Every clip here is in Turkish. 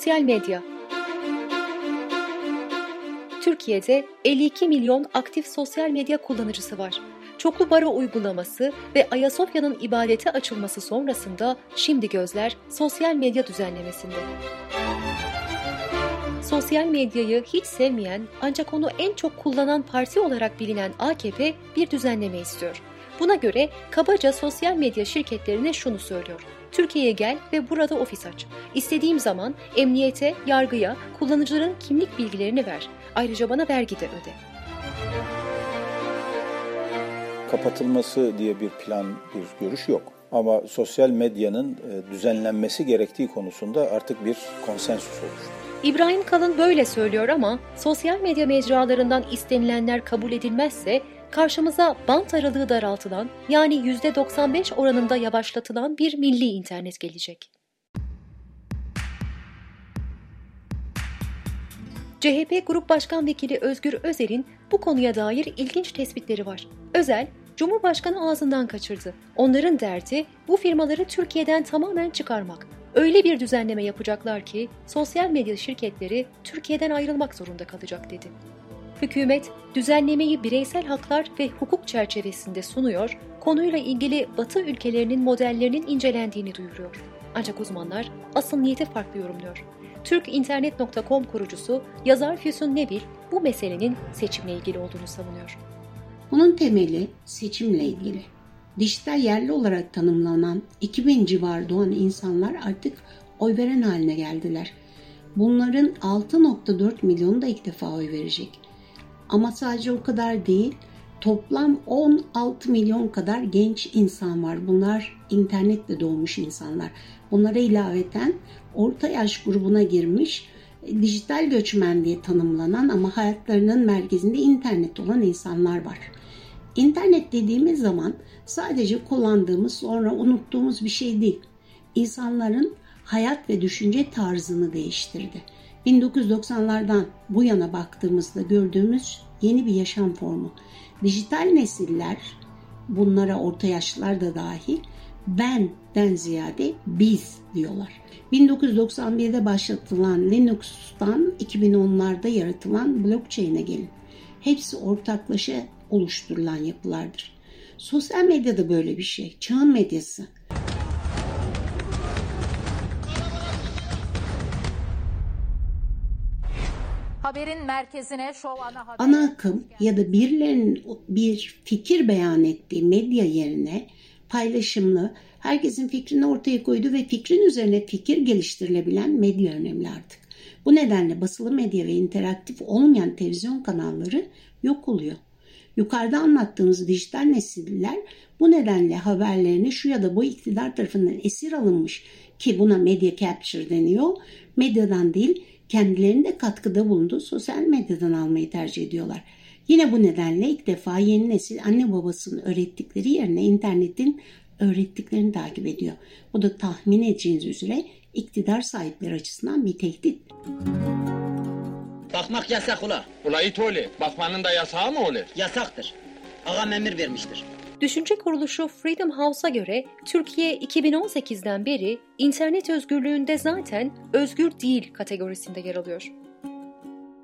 Sosyal medya Türkiye'de 52 milyon aktif sosyal medya kullanıcısı var. Çoklu baro uygulaması ve Ayasofya'nın ibadete açılması sonrasında şimdi gözler sosyal medya düzenlemesinde. Sosyal medyayı hiç sevmeyen ancak onu en çok kullanan parti olarak bilinen AKP bir düzenleme istiyor. Buna göre kabaca sosyal medya şirketlerine şunu söylüyor. Türkiye'ye gel ve burada ofis aç. İstediğim zaman emniyete, yargıya, kullanıcıların kimlik bilgilerini ver. Ayrıca bana vergi de öde. Kapatılması diye bir plan, bir görüş yok. Ama sosyal medyanın e, düzenlenmesi gerektiği konusunda artık bir konsensus oluştu. İbrahim Kalın böyle söylüyor ama sosyal medya mecralarından istenilenler kabul edilmezse karşımıza bant aralığı daraltılan yani %95 oranında yavaşlatılan bir milli internet gelecek. CHP Grup Başkan Vekili Özgür Özel'in bu konuya dair ilginç tespitleri var. Özel, Cumhurbaşkanı ağzından kaçırdı. Onların derdi bu firmaları Türkiye'den tamamen çıkarmak. Öyle bir düzenleme yapacaklar ki sosyal medya şirketleri Türkiye'den ayrılmak zorunda kalacak dedi. Hükümet düzenlemeyi bireysel haklar ve hukuk çerçevesinde sunuyor, konuyla ilgili Batı ülkelerinin modellerinin incelendiğini duyuruyor. Ancak uzmanlar asıl niyeti farklı yorumluyor. Türkinternet.com kurucusu yazar Füsun Nebil bu meselenin seçimle ilgili olduğunu savunuyor. Bunun temeli seçimle ilgili. Dijital yerli olarak tanımlanan 2000 civar doğan insanlar artık oy veren haline geldiler. Bunların 6.4 milyonu da ilk defa oy verecek. Ama sadece o kadar değil, toplam 16 milyon kadar genç insan var. Bunlar internetle doğmuş insanlar. Bunlara ilaveten orta yaş grubuna girmiş dijital göçmen diye tanımlanan ama hayatlarının merkezinde internet olan insanlar var. İnternet dediğimiz zaman sadece kullandığımız sonra unuttuğumuz bir şey değil. İnsanların hayat ve düşünce tarzını değiştirdi. 1990'lardan bu yana baktığımızda gördüğümüz yeni bir yaşam formu. Dijital nesiller bunlara orta yaşlılar da dahil benden ziyade biz diyorlar. 1991'de başlatılan Linux'tan 2010'larda yaratılan blockchain'e gelin. Hepsi ortaklaşa oluşturulan yapılardır. Sosyal medya da böyle bir şey. Çağın medyası. Haberin merkezine şov ana haber. Ana akım ya da birilerinin bir fikir beyan ettiği medya yerine paylaşımlı, herkesin fikrini ortaya koydu ve fikrin üzerine fikir geliştirilebilen medya önemli artık. Bu nedenle basılı medya ve interaktif olmayan televizyon kanalları yok oluyor. Yukarıda anlattığımız dijital nesiller bu nedenle haberlerini şu ya da bu iktidar tarafından esir alınmış ki buna media capture deniyor. Medyadan değil kendilerinde katkıda bulunduğu sosyal medyadan almayı tercih ediyorlar. Yine bu nedenle ilk defa yeni nesil anne babasının öğrettikleri yerine internetin öğrettiklerini takip ediyor. Bu da tahmin edeceğiniz üzere iktidar sahipleri açısından bir tehdit. Bakmak yasak ula. Ula it öyle. Bakmanın da yasağı mı olur? Yasaktır. Ağam emir vermiştir. Düşünce kuruluşu Freedom House'a göre Türkiye 2018'den beri internet özgürlüğünde zaten özgür değil kategorisinde yer alıyor.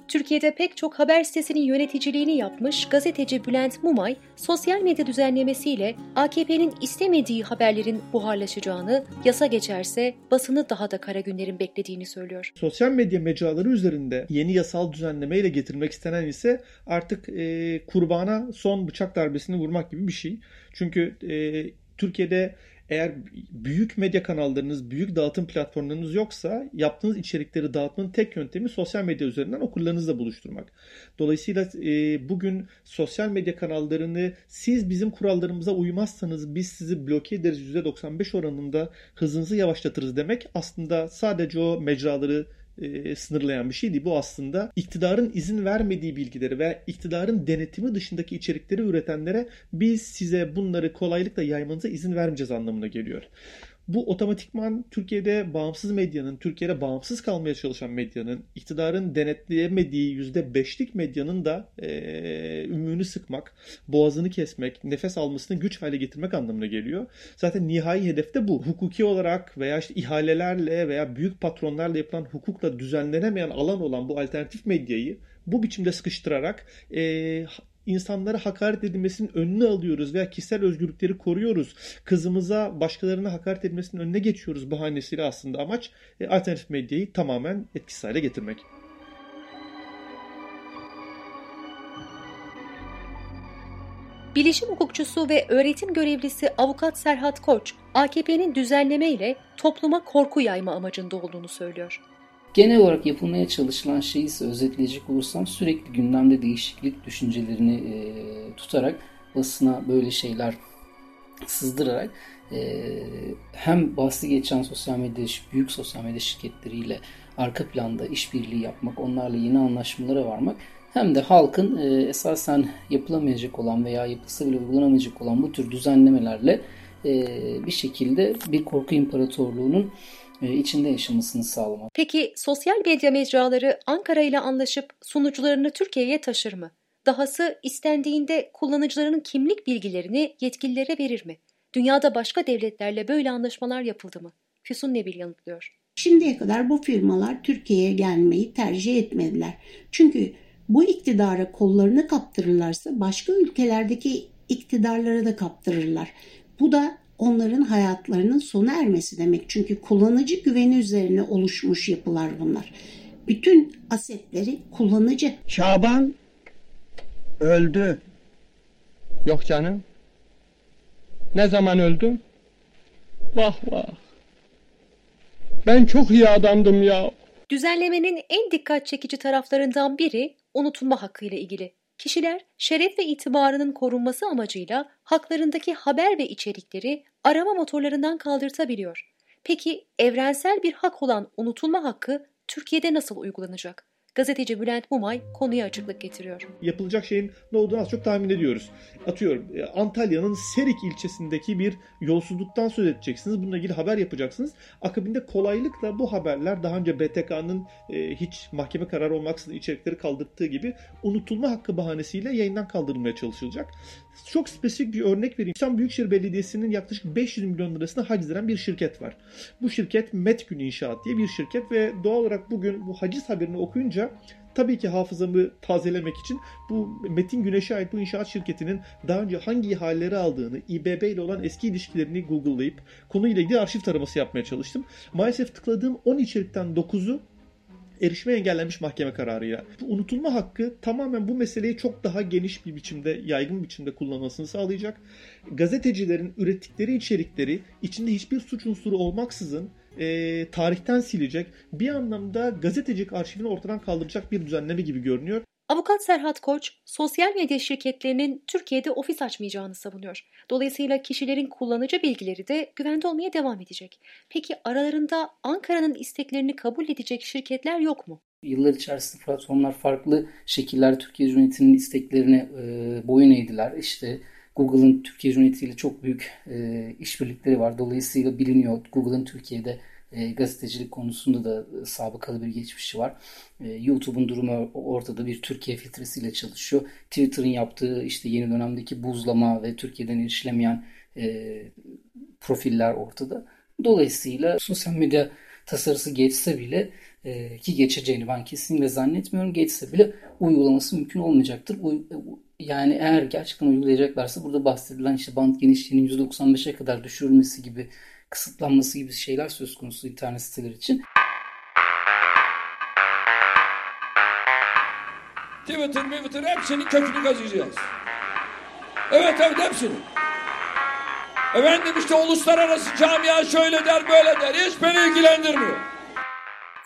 Türkiye'de pek çok haber sitesinin yöneticiliğini yapmış gazeteci Bülent Mumay, sosyal medya düzenlemesiyle AKP'nin istemediği haberlerin buharlaşacağını, yasa geçerse basını daha da kara günlerin beklediğini söylüyor. Sosyal medya mecraları üzerinde yeni yasal düzenlemeyle getirmek istenen ise artık e, kurbana son bıçak darbesini vurmak gibi bir şey. Çünkü e, Türkiye'de Eğer büyük medya kanallarınız, büyük dağıtım platformlarınız yoksa yaptığınız içerikleri dağıtmanın tek yöntemi sosyal medya üzerinden okurlarınızla buluşturmak. Dolayısıyla e, bugün sosyal medya kanallarını siz bizim kurallarımıza uymazsanız biz sizi bloke ederiz %95 oranında hızınızı yavaşlatırız demek aslında sadece o mecraları e, sınırlayan bir şey değil. Bu aslında iktidarın izin vermediği bilgileri ve iktidarın denetimi dışındaki içerikleri üretenlere biz size bunları kolaylıkla yaymanıza izin vermeyeceğiz anlamına geliyor. Bu otomatikman Türkiye'de bağımsız medyanın, Türkiye'de bağımsız kalmaya çalışan medyanın, iktidarın denetleyemediği %5'lik medyanın da e, ümüğünü sıkmak, boğazını kesmek, nefes almasını güç hale getirmek anlamına geliyor. Zaten nihai hedef de bu. Hukuki olarak veya işte ihalelerle veya büyük patronlarla yapılan hukukla düzenlenemeyen alan olan bu alternatif medyayı bu biçimde sıkıştırarak e, insanlara hakaret edilmesinin önünü alıyoruz veya kişisel özgürlükleri koruyoruz. Kızımıza başkalarına hakaret edilmesinin önüne geçiyoruz bahanesiyle aslında amaç e, alternatif medyayı tamamen etkisiz hale getirmek. Bilişim hukukçusu ve öğretim görevlisi avukat Serhat Koç, AKP'nin düzenleme ile topluma korku yayma amacında olduğunu söylüyor. Genel olarak yapılmaya çalışılan şeyi ise özetleyecek olursam sürekli gündemde değişiklik düşüncelerini e, tutarak basına böyle şeyler sızdırarak e, hem bahsi geçen sosyal medya, büyük sosyal medya şirketleriyle arka planda işbirliği yapmak, onlarla yeni anlaşmalara varmak hem de halkın e, esasen yapılamayacak olan veya yapılsa bile uygulanamayacak olan bu tür düzenlemelerle e, bir şekilde bir korku imparatorluğunun içinde yaşamasını sağlamak. Peki sosyal medya mecraları Ankara ile anlaşıp sunucularını Türkiye'ye taşır mı? Dahası istendiğinde kullanıcıların kimlik bilgilerini yetkililere verir mi? Dünyada başka devletlerle böyle anlaşmalar yapıldı mı? Füsun Nebil yanıtlıyor. Şimdiye kadar bu firmalar Türkiye'ye gelmeyi tercih etmediler. Çünkü bu iktidara kollarını kaptırırlarsa başka ülkelerdeki iktidarlara da kaptırırlar. Bu da onların hayatlarının sona ermesi demek. Çünkü kullanıcı güveni üzerine oluşmuş yapılar bunlar. Bütün asetleri kullanıcı. Şaban öldü. Yok canım. Ne zaman öldü? Vah vah. Ben çok iyi adamdım ya. Düzenlemenin en dikkat çekici taraflarından biri unutulma hakkı ile ilgili. Kişiler şeref ve itibarının korunması amacıyla haklarındaki haber ve içerikleri arama motorlarından kaldırtabiliyor. Peki evrensel bir hak olan unutulma hakkı Türkiye'de nasıl uygulanacak? Gazeteci Bülent Mumay konuya açıklık getiriyor. Yapılacak şeyin ne olduğunu az çok tahmin ediyoruz. Atıyorum e, Antalya'nın Serik ilçesindeki bir yolsuzluktan söz edeceksiniz. Bununla ilgili haber yapacaksınız. Akabinde kolaylıkla bu haberler daha önce BTK'nın e, hiç mahkeme kararı olmaksızın içerikleri kaldırttığı gibi unutulma hakkı bahanesiyle yayından kaldırılmaya çalışılacak. Çok spesifik bir örnek vereyim. İstanbul Büyükşehir Belediyesi'nin yaklaşık 500 milyon lirasını haciz bir şirket var. Bu şirket Metgün İnşaat diye bir şirket ve doğal olarak bugün bu haciz haberini okuyunca tabii ki hafızamı tazelemek için bu Metin Güneş'e ait bu inşaat şirketinin daha önce hangi ihaleleri aldığını, İBB ile olan eski ilişkilerini Google'layıp konuyla ilgili arşiv taraması yapmaya çalıştım. Maalesef tıkladığım 10 içerikten 9'u erişime engellenmiş mahkeme kararıyla. Bu unutulma hakkı tamamen bu meseleyi çok daha geniş bir biçimde, yaygın biçimde kullanmasını sağlayacak. Gazetecilerin ürettikleri içerikleri içinde hiçbir suç unsuru olmaksızın e, tarihten silecek, bir anlamda gazetecilik arşivini ortadan kaldıracak bir düzenleme gibi görünüyor. Avukat Serhat Koç, sosyal medya şirketlerinin Türkiye'de ofis açmayacağını savunuyor. Dolayısıyla kişilerin kullanıcı bilgileri de güvende olmaya devam edecek. Peki aralarında Ankara'nın isteklerini kabul edecek şirketler yok mu? Yıllar içerisinde platformlar farklı şekillerde Türkiye Cumhuriyeti'nin isteklerine e, boyun eğdiler. İşte Google'ın Türkiye Cumhuriyeti çok büyük e, işbirlikleri var. Dolayısıyla biliniyor Google'ın Türkiye'de e, gazetecilik konusunda da e, sabıkalı bir geçmişi var. E, YouTube'un durumu ortada bir Türkiye filtresiyle çalışıyor. Twitter'ın yaptığı işte yeni dönemdeki buzlama ve Türkiye'den erişilemeyen e, profiller ortada. Dolayısıyla sosyal medya tasarısı geçse bile e, ki geçeceğini ben kesinlikle zannetmiyorum. Geçse bile uygulaması mümkün olmayacaktır. Uy, yani eğer gerçekten uygulayacaklarsa burada bahsedilen işte band genişliğinin %95'e kadar düşürülmesi gibi kısıtlanması gibi şeyler söz konusu internet siteleri için. Twitter, Twitter hepsinin kökünü kazıyacağız. Evet evet hepsini. Efendim işte uluslararası camia şöyle der böyle der. Hiç beni ilgilendirmiyor.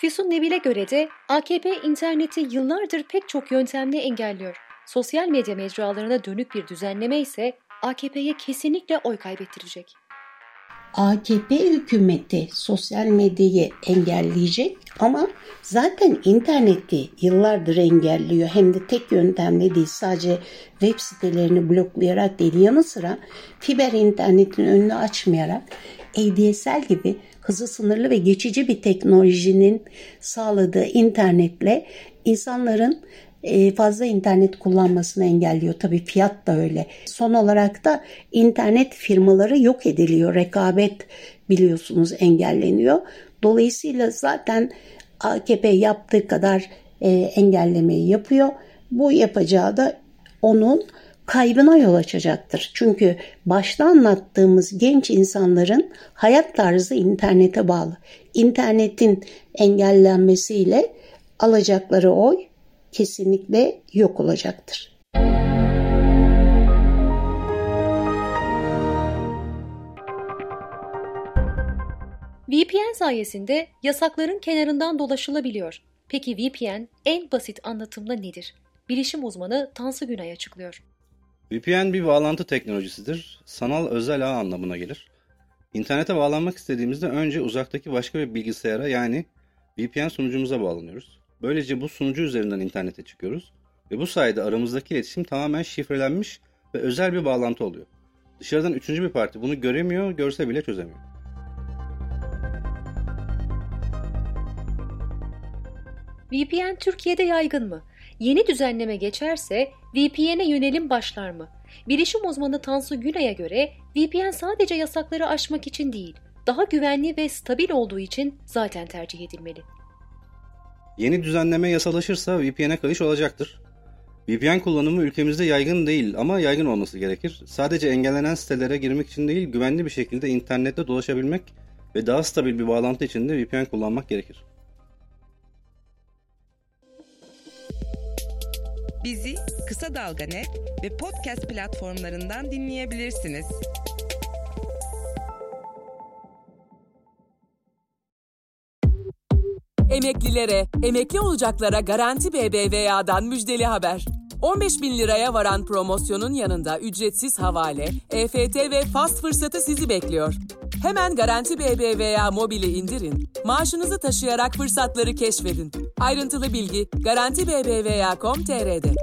Füsun Nebil'e göre de AKP interneti yıllardır pek çok yöntemle engelliyor. Sosyal medya mecralarına dönük bir düzenleme ise AKP'ye kesinlikle oy kaybettirecek. AKP hükümeti sosyal medyayı engelleyecek ama zaten interneti yıllardır engelliyor. Hem de tek yöntemle değil sadece web sitelerini bloklayarak değil yanı sıra fiber internetin önünü açmayarak ADSL gibi hızı sınırlı ve geçici bir teknolojinin sağladığı internetle insanların e, fazla internet kullanmasını engelliyor. Tabii fiyat da öyle. Son olarak da internet firmaları yok ediliyor. Rekabet biliyorsunuz engelleniyor. Dolayısıyla zaten AKP yaptığı kadar e, engellemeyi yapıyor. Bu yapacağı da onun kaybına yol açacaktır. Çünkü başta anlattığımız genç insanların hayat tarzı internete bağlı. İnternetin engellenmesiyle alacakları oy kesinlikle yok olacaktır. VPN sayesinde yasakların kenarından dolaşılabiliyor. Peki VPN en basit anlatımla nedir? Bilişim uzmanı Tansu Günay açıklıyor. VPN bir bağlantı teknolojisidir. Sanal özel ağ anlamına gelir. İnternete bağlanmak istediğimizde önce uzaktaki başka bir bilgisayara yani VPN sunucumuza bağlanıyoruz. Böylece bu sunucu üzerinden internete çıkıyoruz ve bu sayede aramızdaki iletişim tamamen şifrelenmiş ve özel bir bağlantı oluyor. Dışarıdan üçüncü bir parti bunu göremiyor, görse bile çözemiyor. VPN Türkiye'de yaygın mı? Yeni düzenleme geçerse VPN'e yönelim başlar mı? Bilişim uzmanı Tansu Günay'a göre VPN sadece yasakları aşmak için değil, daha güvenli ve stabil olduğu için zaten tercih edilmeli. Yeni düzenleme yasalaşırsa VPN'e kayış olacaktır. VPN kullanımı ülkemizde yaygın değil ama yaygın olması gerekir. Sadece engellenen sitelere girmek için değil, güvenli bir şekilde internette dolaşabilmek ve daha stabil bir bağlantı için de VPN kullanmak gerekir. Bizi Kısa Dalga Net ve podcast platformlarından dinleyebilirsiniz. Emeklilere, emekli olacaklara Garanti BBVA'dan müjdeli haber. 15 bin liraya varan promosyonun yanında ücretsiz havale, EFT ve fast fırsatı sizi bekliyor. Hemen Garanti BBVA mobili indirin, maaşınızı taşıyarak fırsatları keşfedin. Ayrıntılı bilgi Garanti BBVA.com.tr'de.